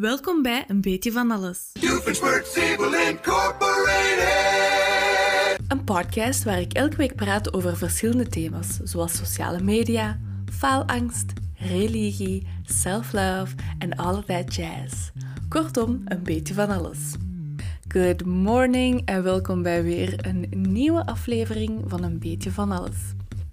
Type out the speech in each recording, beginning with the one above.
Welkom bij Een Beetje van Alles. Een podcast waar ik elke week praat over verschillende thema's, zoals sociale media, faalangst, religie, self-love en allerlei jazz. Kortom, een beetje van alles. Good morning en welkom bij weer een nieuwe aflevering van Een beetje van alles.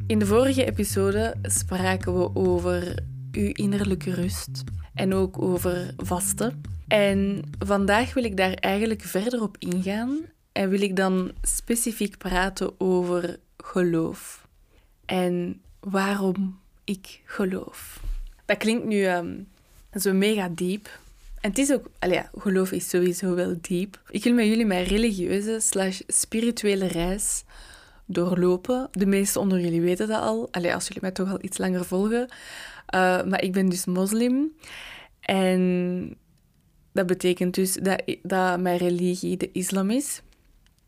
In de vorige episode spraken we over uw innerlijke rust en ook over vasten. En vandaag wil ik daar eigenlijk verder op ingaan en wil ik dan specifiek praten over geloof en waarom ik geloof. Dat klinkt nu um, zo mega diep. En het is ook, ja, geloof is sowieso wel diep. Ik wil met jullie mijn religieuze slash spirituele reis doorlopen. De meesten onder jullie weten dat al. Allee, als jullie mij toch al iets langer volgen. Uh, maar ik ben dus moslim. En dat betekent dus dat, dat mijn religie de islam is.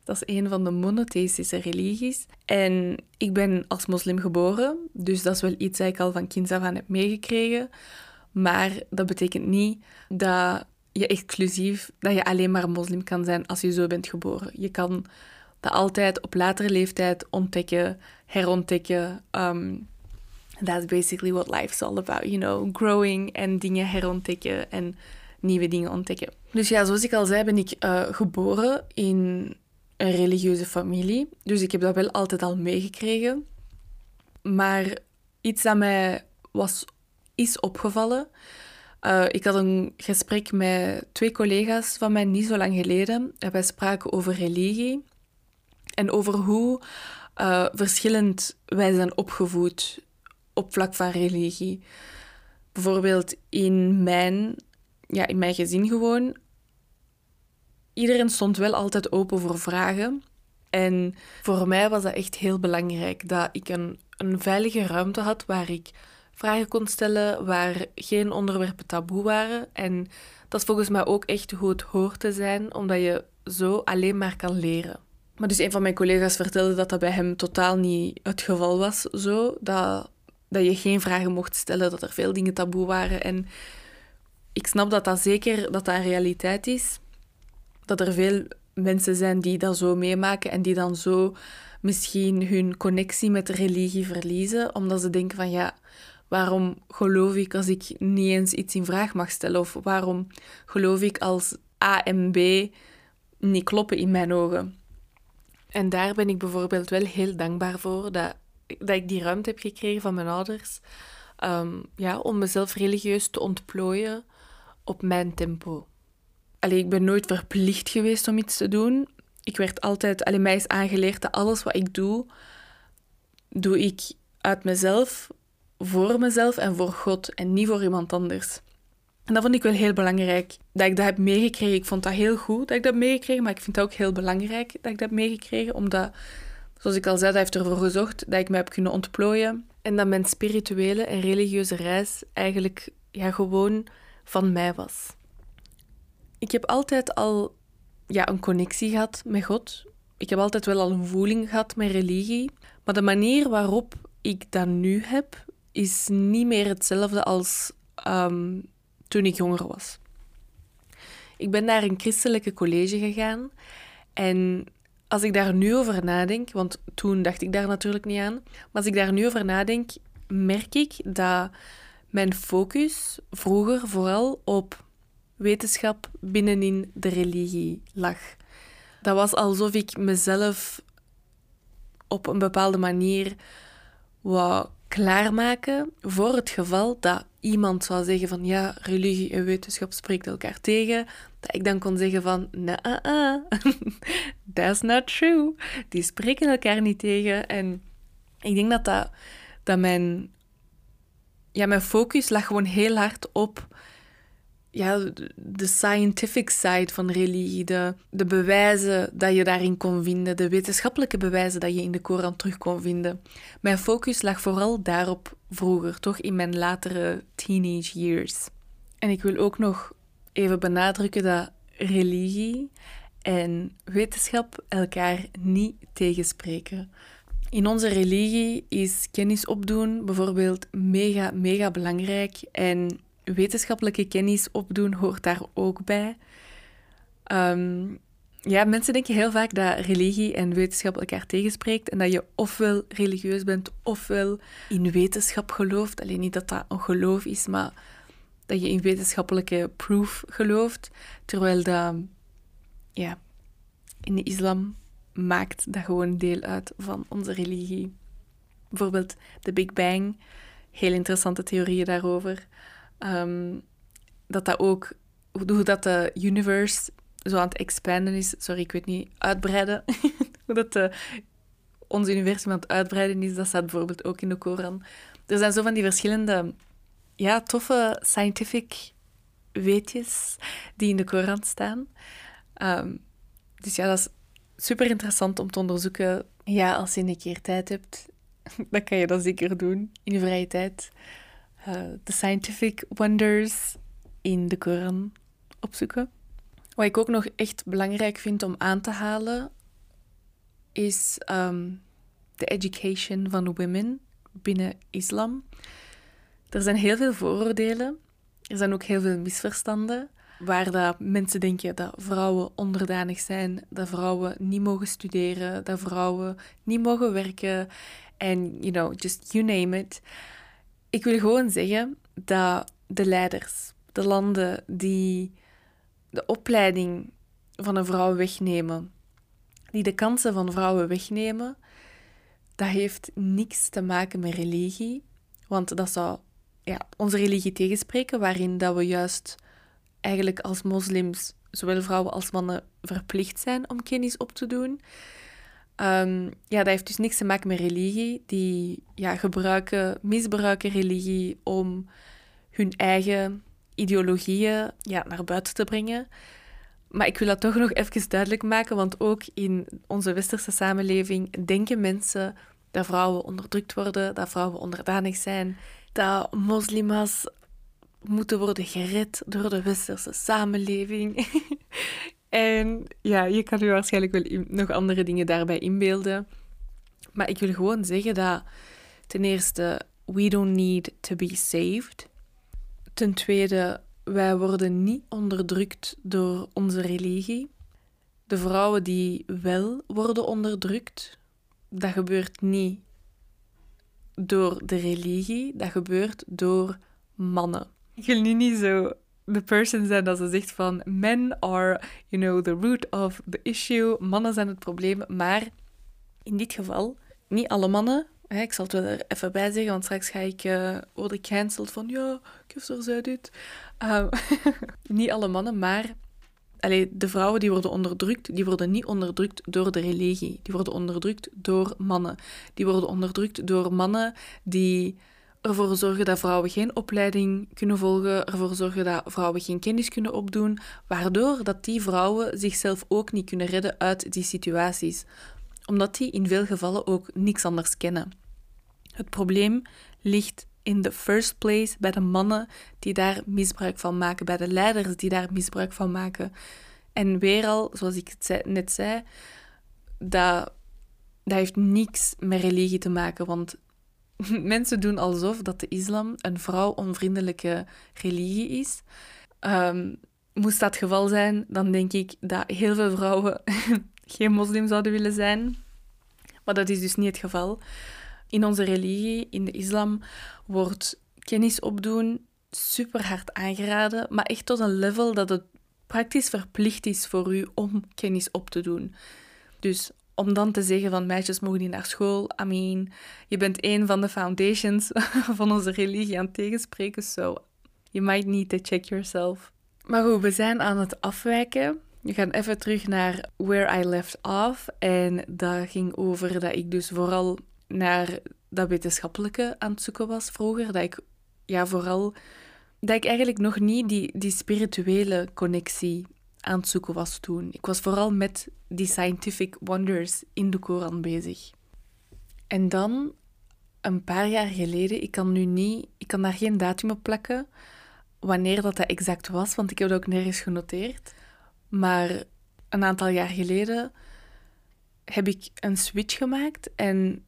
Dat is een van de monotheïstische religies. En ik ben als moslim geboren, dus dat is wel iets dat ik al van kinds af aan heb meegekregen. Maar dat betekent niet dat je exclusief, dat je alleen maar moslim kan zijn als je zo bent geboren. Je kan dat altijd op latere leeftijd ontdekken, herontdekken. Um, that's basically what life is all about, you know, growing en dingen herontdekken en nieuwe dingen ontdekken. Dus ja, zoals ik al zei, ben ik uh, geboren in een religieuze familie. Dus ik heb dat wel altijd al meegekregen. Maar iets dat mij was, is opgevallen. Uh, ik had een gesprek met twee collega's van mij niet zo lang geleden. En wij spraken over religie en over hoe uh, verschillend wij zijn opgevoed op vlak van religie. Bijvoorbeeld in mijn, ja, in mijn gezin gewoon. Iedereen stond wel altijd open voor vragen. En voor mij was dat echt heel belangrijk dat ik een, een veilige ruimte had waar ik vragen kon stellen, waar geen onderwerpen taboe waren. En dat is volgens mij ook echt het hoort te zijn, omdat je zo alleen maar kan leren. Maar dus een van mijn collega's vertelde dat dat bij hem totaal niet het geval was. Zo, dat, dat je geen vragen mocht stellen, dat er veel dingen taboe waren. En ik snap dat dat zeker dat dat een realiteit is. Dat er veel mensen zijn die dat zo meemaken en die dan zo misschien hun connectie met de religie verliezen, omdat ze denken van ja, waarom geloof ik als ik niet eens iets in vraag mag stellen? Of waarom geloof ik als A en B niet kloppen in mijn ogen? En daar ben ik bijvoorbeeld wel heel dankbaar voor dat, dat ik die ruimte heb gekregen van mijn ouders. Um, ja, om mezelf religieus te ontplooien op mijn tempo. Allee, ik ben nooit verplicht geweest om iets te doen. Ik werd altijd, alleen mij is aangeleerd dat alles wat ik doe, doe ik uit mezelf, voor mezelf en voor God en niet voor iemand anders. En dat vond ik wel heel belangrijk, dat ik dat heb meegekregen. Ik vond dat heel goed dat ik dat meegekregen, maar ik vind het ook heel belangrijk dat ik dat heb meegekregen, omdat, zoals ik al zei, dat heeft ervoor gezorgd dat ik me heb kunnen ontplooien en dat mijn spirituele en religieuze reis eigenlijk ja, gewoon van mij was. Ik heb altijd al ja, een connectie gehad met God. Ik heb altijd wel al een voeling gehad met religie. Maar de manier waarop ik dat nu heb, is niet meer hetzelfde als um, toen ik jonger was. Ik ben naar een christelijke college gegaan en als ik daar nu over nadenk, want toen dacht ik daar natuurlijk niet aan, maar als ik daar nu over nadenk, merk ik dat mijn focus vroeger vooral op wetenschap binnenin de religie lag. Dat was alsof ik mezelf op een bepaalde manier wou klaarmaken voor het geval dat iemand zou zeggen van ja, religie en wetenschap spreekt elkaar tegen, dat ik dan kon zeggen van nee, uh, uh, that's not true. Die spreken elkaar niet tegen. En ik denk dat, dat, dat mijn, ja, mijn focus lag gewoon heel hard op ja, de scientific side van religie, de, de bewijzen dat je daarin kon vinden, de wetenschappelijke bewijzen dat je in de Koran terug kon vinden. Mijn focus lag vooral daarop vroeger, toch in mijn latere teenage years. En ik wil ook nog even benadrukken dat religie en wetenschap elkaar niet tegenspreken. In onze religie is kennis opdoen bijvoorbeeld mega, mega belangrijk en wetenschappelijke kennis opdoen hoort daar ook bij. Ehm, ja, mensen denken heel vaak dat religie en wetenschap elkaar tegenspreekt en dat je ofwel religieus bent ofwel in wetenschap gelooft. Alleen niet dat dat een geloof is, maar dat je in wetenschappelijke proof gelooft. Terwijl dat, ja, in de islam maakt dat gewoon deel uit van onze religie. Bijvoorbeeld de Big Bang, heel interessante theorieën daarover. Ehm, dat dat ook, hoe dat de universe zo aan het expanden is. Sorry, ik weet niet, uitbreiden. hoe dat de, ons universum aan het uitbreiden is, dat staat bijvoorbeeld ook in de Koran. Er zijn zo van die verschillende, ja, toffe scientific weetjes die in de Koran staan. Ehm, dus ja, dat is super interessant om te onderzoeken. Ja, als je een keer tijd hebt, dan kan je dat zeker doen in je vrije tijd. Eh, de scientific wonders in de Koran opzoeken. Wat ik ook nog echt belangrijk vind om aan te halen, is ehm, de education van women binnen islam. Er zijn heel veel vooroordelen. Er zijn ook heel veel misverstanden. Waar dat mensen denken dat vrouwen onderdanig zijn, dat vrouwen niet mogen studeren, dat vrouwen niet mogen werken. En, you know, just you name it. Ik wil gewoon zeggen dat de leiders, de landen die de opleiding van een vrouw wegnemen, die de kansen van vrouwen wegnemen, dat heeft niks te maken met religie. Want dat zou ja, onze religie tegenspreken, waarin dat we juist eigenlijk als moslims, zowel vrouwen als mannen, verplicht zijn om kennis op te doen. Um, ja, dat heeft dus niks te maken met religie. Die ja, gebruiken, misbruiken religie om hun eigen ideologieën ja, naar buiten te brengen. Maar ik wil dat toch nog even duidelijk maken, want ook in onze westerse samenleving denken mensen dat vrouwen onderdrukt worden, dat vrouwen onderdanig zijn, dat moslima's moeten worden gered door de westerse samenleving. en ja, je kan je waarschijnlijk wel nog andere dingen daarbij inbeelden. Maar ik wil gewoon zeggen dat ten eerste, we don't need to be saved. Ten tweede, wij worden niet onderdrukt door onze religie. De vrouwen die wel worden onderdrukt, dat gebeurt niet door de religie, dat gebeurt door mannen. Ik wil nu niet zo de person zijn dat ze zegt van men are, you know, the root of the issue, mannen zijn het probleem, maar in dit geval, niet alle mannen, ik zal het wel er even bij zeggen, want straks ga ik, uh, worden cancelled van ja, Kufster zei dit. Uh, niet alle mannen, maar allee, de vrouwen die worden onderdrukt, die worden niet onderdrukt door de religie. Die worden onderdrukt door mannen. Die worden onderdrukt door mannen die ervoor zorgen dat vrouwen geen opleiding kunnen volgen, ervoor zorgen dat vrouwen geen kennis kunnen opdoen, waardoor dat die vrouwen zichzelf ook niet kunnen redden uit die situaties, omdat die in veel gevallen ook niks anders kennen. Het probleem ligt in the first place bij de mannen die daar misbruik van maken, bij de leiders die daar misbruik van maken. En weer al, zoals ik het net zei, dat, heeft niks met religie te maken, want mensen doen alsof dat de islam een vrouw-onvriendelijke religie is. Um, moest dat het geval zijn, dan denk ik dat heel veel vrouwen geen moslim zouden willen zijn. Maar dat is dus niet het geval. In onze religie, in de islam, wordt kennis opdoen super hard aangeraden, maar echt tot een level dat het praktisch verplicht is voor u om kennis op te doen. Dus om dan te zeggen van meisjes mogen niet naar school, I mean, je bent een van de foundations van onze religie aan het tegenspreken, so you might need to check yourself. Maar goed, we zijn aan het afwijken. We gaan even terug naar where I left off. En dat ging over dat ik dus vooral naar dat wetenschappelijke aan het zoeken was vroeger. Dat ik ja, vooral dat ik eigenlijk nog niet die, die spirituele connectie aan het zoeken was toen. Ik was vooral met die scientific wonders in de Koran bezig. En dan, een paar jaar geleden, ik kan nu niet, ik kan daar geen datum op plakken wanneer dat, dat exact was, want ik heb dat ook nergens genoteerd. Maar een aantal jaar geleden heb ik een switch gemaakt en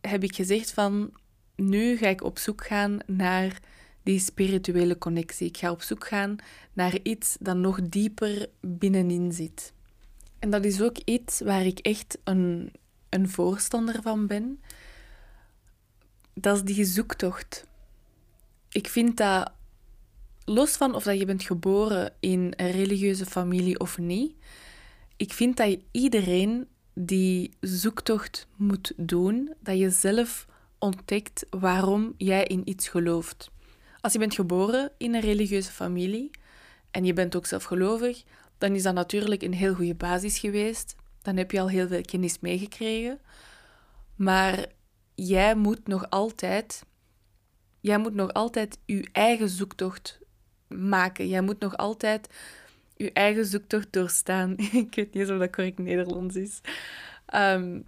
heb ik gezegd van nu ga ik op zoek gaan naar die spirituele connectie. Ik ga op zoek gaan naar iets dat nog dieper binnenin zit. En dat is ook iets waar ik echt een, een voorstander van ben. Dat is die zoektocht. Ik vind dat, los van of dat je bent geboren in een religieuze familie of niet, ik vind dat iedereen die zoektocht moet doen, dat je zelf ontdekt waarom jij in iets gelooft. Als je bent geboren in een religieuze familie en je bent ook zelf gelovig, dan is dat natuurlijk een heel goede basis geweest. Dan heb je al heel veel kennis meegekregen. Maar jij moet nog altijd, jij moet nog altijd je eigen zoektocht maken. Jij moet nog altijd je eigen zoektocht doorstaan. Ik weet niet of dat correct Nederlands is. Ehm,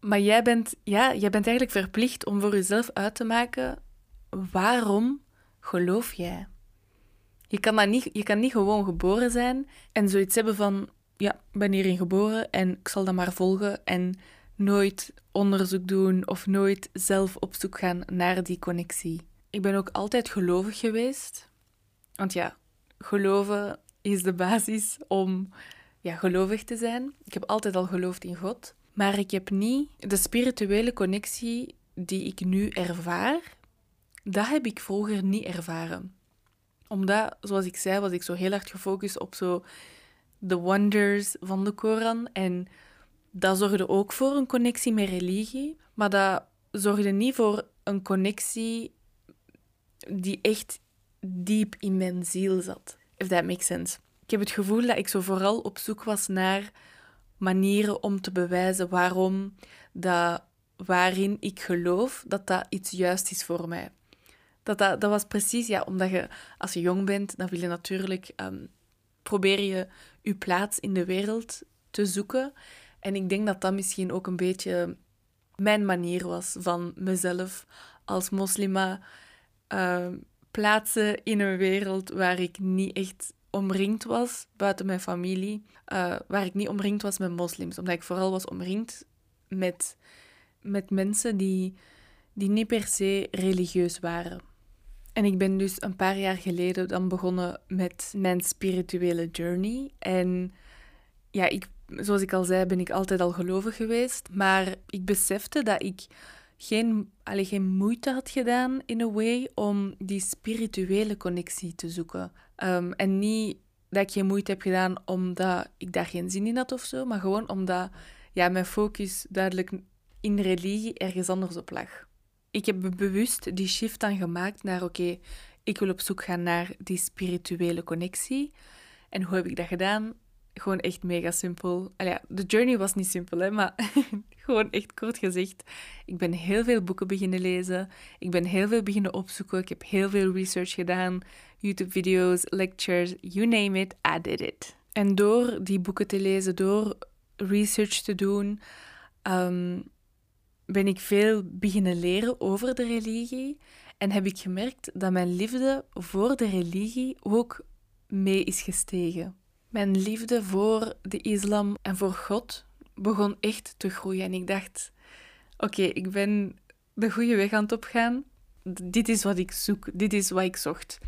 maar jij bent, ja, jij bent eigenlijk verplicht om voor jezelf uit te maken waarom geloof jij? Je kan, dat niet, je kan niet gewoon geboren zijn en zoiets hebben van, ja, ik ben hierin geboren en ik zal dat maar volgen en nooit onderzoek doen of nooit zelf op zoek gaan naar die connectie. Ik ben ook altijd gelovig geweest. Want ja, geloven is de basis om ja, gelovig te zijn. Ik heb altijd al geloofd in God. Maar ik heb niet de spirituele connectie die ik nu ervaar, dat heb ik vroeger niet ervaren. Omdat, zoals ik zei, was ik zo heel hard gefocust op zo de wonders van de Koran. En dat zorgde ook voor een connectie met religie. Maar dat zorgde niet voor een connectie die echt diep in mijn ziel zat. If that makes sense. Ik heb het gevoel dat ik zo vooral op zoek was naar manieren om te bewijzen waarom dat waarin ik geloof dat dat iets juist is voor mij. Dat, dat, dat was precies, ja, omdat je als je jong bent, dan wil je natuurlijk um, probeer je je plaats in de wereld te zoeken. En ik denk dat dat misschien ook een beetje mijn manier was van mezelf als moslima uh, plaatsen in een wereld waar ik niet echt omringd was, buiten mijn familie, uh, waar ik niet omringd was met moslims. Omdat ik vooral was omringd met, met mensen die, die niet per se religieus waren. En ik ben dus een paar jaar geleden dan begonnen met mijn spirituele journey. En ja, ik, zoals ik al zei, ben ik altijd al gelovig geweest. Maar ik besefte dat ik geen, allee, geen moeite had gedaan, in a way, om die spirituele connectie te zoeken. Ehm, en niet dat ik geen moeite heb gedaan omdat ik daar geen zin in had of zo, maar gewoon omdat ja, mijn focus duidelijk in religie ergens anders op lag. Ik heb bewust die shift dan gemaakt naar oké, ik wil op zoek gaan naar die spirituele connectie. En hoe heb ik dat gedaan? Gewoon echt mega simpel. ja, de journey was niet simpel, hè, maar gewoon echt kort gezegd. Ik ben heel veel boeken beginnen lezen. Ik ben heel veel beginnen opzoeken. Ik heb heel veel research gedaan. YouTube-video's, lectures, you name it, I did it. En door die boeken te lezen, door research te doen, ehm, ben ik veel beginnen leren over de religie. En heb ik gemerkt dat mijn liefde voor de religie ook mee is gestegen. Mijn liefde voor de islam en voor God begon echt te groeien. En ik dacht, oké, ik ben de goede weg aan het opgaan. Dit is wat ik zoek, dit is wat ik zocht.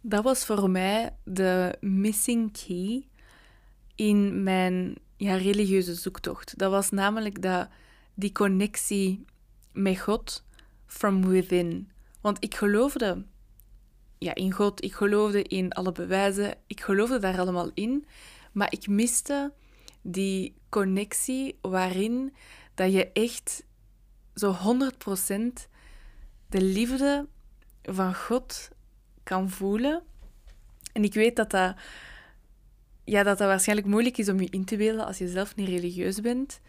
Dat was voor mij de missing key in mijn ja, religieuze zoektocht. Dat was namelijk dat, die connectie met God from within. Want ik geloofde ja, in God, ik geloofde in alle bewijzen, ik geloofde daar allemaal in, maar ik miste die connectie waarin dat je echt zo 100% de liefde van God kan voelen. En ik weet dat dat, ja, dat dat waarschijnlijk moeilijk is om je in te beelden als je zelf niet religieus bent.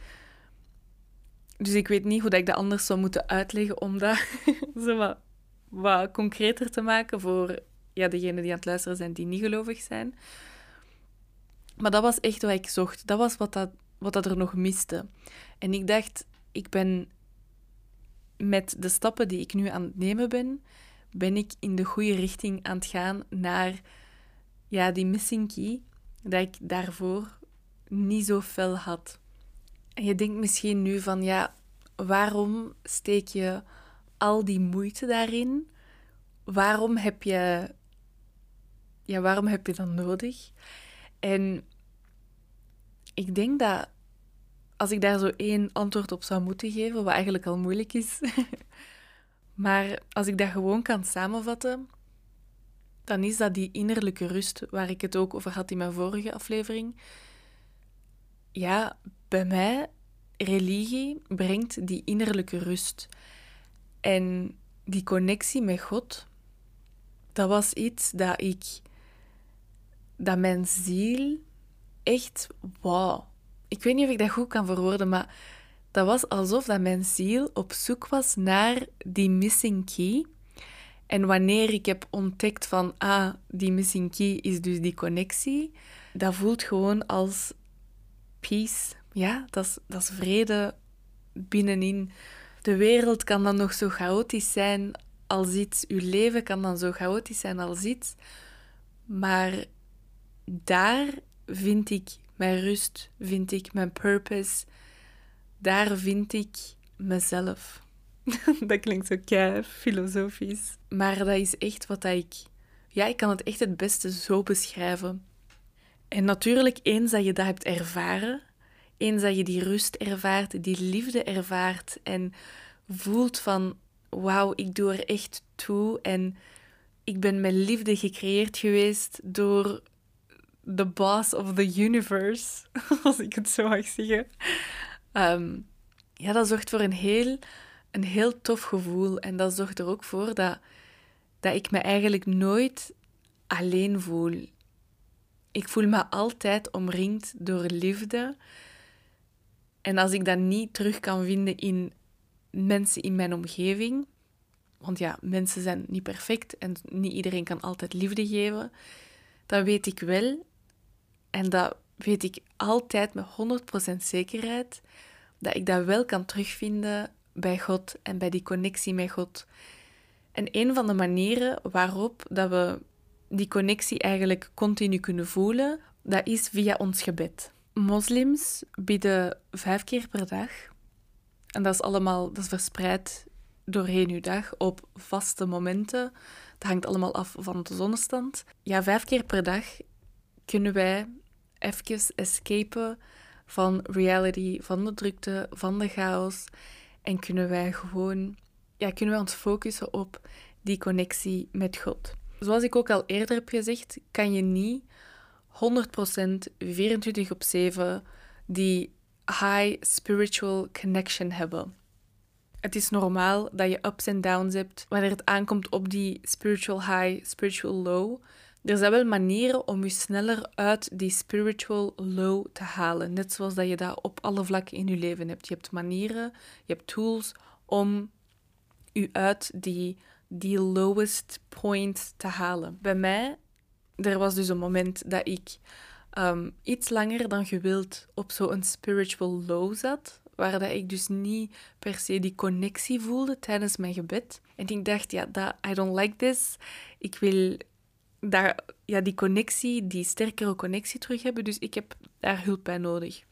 Dus ik weet niet hoe dat ik dat anders zou moeten uitleggen om dat zo wat, wat concreter te maken voor ja, degenen die aan het luisteren zijn die niet gelovig zijn. Maar dat was echt wat ik zocht. Dat was wat, dat, wat dat er nog miste. En ik dacht, ik ben met de stappen die ik nu aan het nemen ben, ben ik in de goede richting aan het gaan naar ja, die missing key dat ik daarvoor niet zo fel had. Je denkt misschien nu van, ja, waarom steek je al die moeite daarin waarom heb je, ja, waarom heb je dat nodig? En ik denk dat als ik daar zo één antwoord op zou moeten geven, wat eigenlijk al moeilijk is, maar als ik dat gewoon kan samenvatten, dan is dat die innerlijke rust waar ik het ook over had in mijn vorige aflevering. Ja, bij mij, religie brengt die innerlijke rust. En die connectie met God, dat was iets dat ik, dat mijn ziel echt, wauw. Ik weet niet of ik dat goed kan verwoorden, maar dat was alsof dat mijn ziel op zoek was naar die missing key. En wanneer ik heb ontdekt van, ah, die missing key is dus die connectie, dat voelt gewoon als peace. Ja, dat is, dat vrede binnenin. De wereld kan dan nog zo chaotisch zijn als iets. Uw leven kan dan zo chaotisch zijn als iets. Maar daar vind ik mijn rust, vind ik mijn purpose. Daar vind ik mezelf. dat klinkt zo kei filosofisch. Maar dat is echt wat ik... Ja, ik kan het echt het beste zo beschrijven. En natuurlijk, eens dat je dat hebt ervaren, eens dat je die rust ervaart, die liefde ervaart en voelt van, wauw, ik doe er echt toe en ik ben met liefde gecreëerd geweest door the boss of the universe, als ik het zo mag zeggen. Ehm, ja, dat zorgt voor een heel een heel tof gevoel. En dat zorgt er ook voor dat, dat ik me eigenlijk nooit alleen voel. Ik voel me altijd omringd door liefde. En als ik dat niet terug kan vinden in mensen in mijn omgeving, want ja, mensen zijn niet perfect en niet iedereen kan altijd liefde geven, dan weet ik wel, en dat weet ik altijd met 100% zekerheid, dat ik dat wel kan terugvinden bij God en bij die connectie met God. En een van de manieren waarop dat we die connectie eigenlijk continu kunnen voelen, dat is via ons gebed. Moslims bidden vijf keer per dag. En dat is allemaal dat is verspreid doorheen uw dag op vaste momenten. Dat hangt allemaal af van de zonnestand. Ja, vijf keer per dag kunnen wij even escapen van reality, van de drukte, van de chaos. En kunnen wij gewoon, ja, kunnen wij ons focussen op die connectie met God. Zoals ik ook al eerder heb gezegd, kan je niet 100% 24 op 7 die high spiritual connection hebben. Het is normaal dat je ups en downs hebt wanneer het aankomt op die spiritual high, spiritual low. Er zijn wel manieren om je sneller uit die spiritual low te halen. Net zoals dat je dat op alle vlakken in je leven hebt. Je hebt manieren, je hebt tools om je uit die, die lowest point te halen. Bij mij, er was dus een moment dat ik um, iets langer dan gewild op zo'n spiritual low zat. Waar dat ik dus niet per se die connectie voelde tijdens mijn gebed. En ik dacht, ja, dat, I don't like this. Ik wil daar, ja, die connectie, die sterkere connectie terug hebben. Dus ik heb daar hulp bij nodig.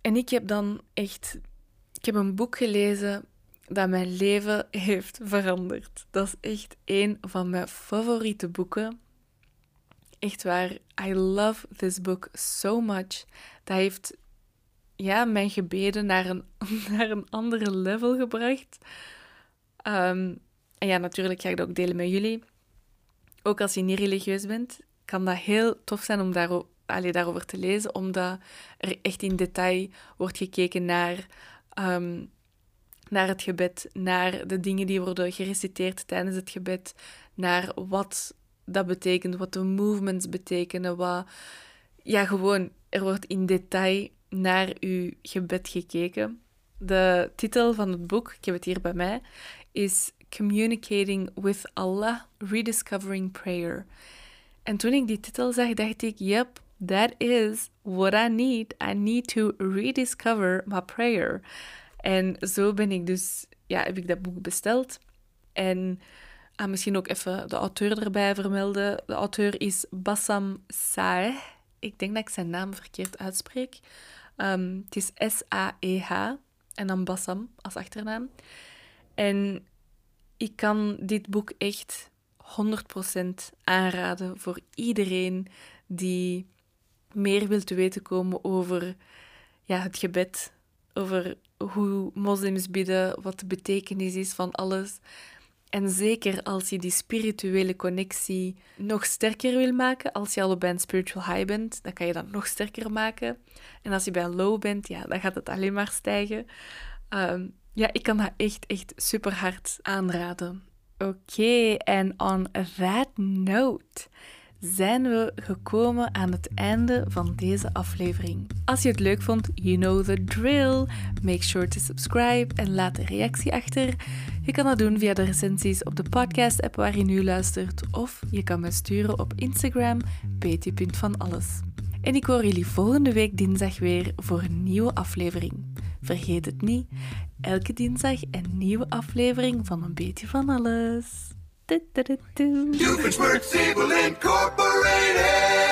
En ik heb dan echt... Ik heb een boek gelezen dat mijn leven heeft veranderd. Dat is echt een van mijn favoriete boeken. Echt waar. I love this book so much. Dat heeft ja, mijn gebeden naar een, naar een andere level gebracht. Ehm, en ja, natuurlijk ga ik dat ook delen met jullie ook als je niet religieus bent, kan dat heel tof zijn om daarover, allee, daarover te lezen, omdat er echt in detail wordt gekeken naar, ehm, naar het gebed, naar de dingen die worden gereciteerd tijdens het gebed, naar wat dat betekent, wat de movements betekenen, wat... Ja, gewoon, er wordt in detail naar uw gebed gekeken. De titel van het boek, ik heb het hier bij mij, is Communicating with Allah, Rediscovering Prayer. En toen ik die titel zag, dacht ik, yep, that is what I need. I need to rediscover my prayer. En zo ben ik dus, ja, heb ik dat boek besteld. En ah, misschien ook even de auteur erbij vermelden. De auteur is Bassam Saeh. Ik denk dat ik zijn naam verkeerd uitspreek. Um, het is S-A-E-H en dan Bassam als achternaam. En ik kan dit boek echt 100% aanraden voor iedereen die meer wilt weten komen over ja, het gebed, over hoe moslims bidden, wat de betekenis is van alles. En zeker als je die spirituele connectie nog sterker wil maken, als je al bij een spiritual high bent, dan kan je dat nog sterker maken. En als je bij low bent, ja, dan gaat het alleen maar stijgen. Ehm, ja, ik kan dat echt, echt super hard aanraden. Oké, en on that note zijn we gekomen aan het einde van deze aflevering. Als je het leuk vond, you know the drill. Make sure to subscribe en laat een reactie achter. Je kan dat doen via de recensies op de podcast-app waar je nu luistert, of je kan me sturen op Instagram, pt.vanalles. En ik hoor jullie volgende week dinsdag weer voor een nieuwe aflevering. Vergeet het niet, elke dinsdag een nieuwe aflevering van Een Beetje van Alles. Doofenshmirtz Evil Incorporated.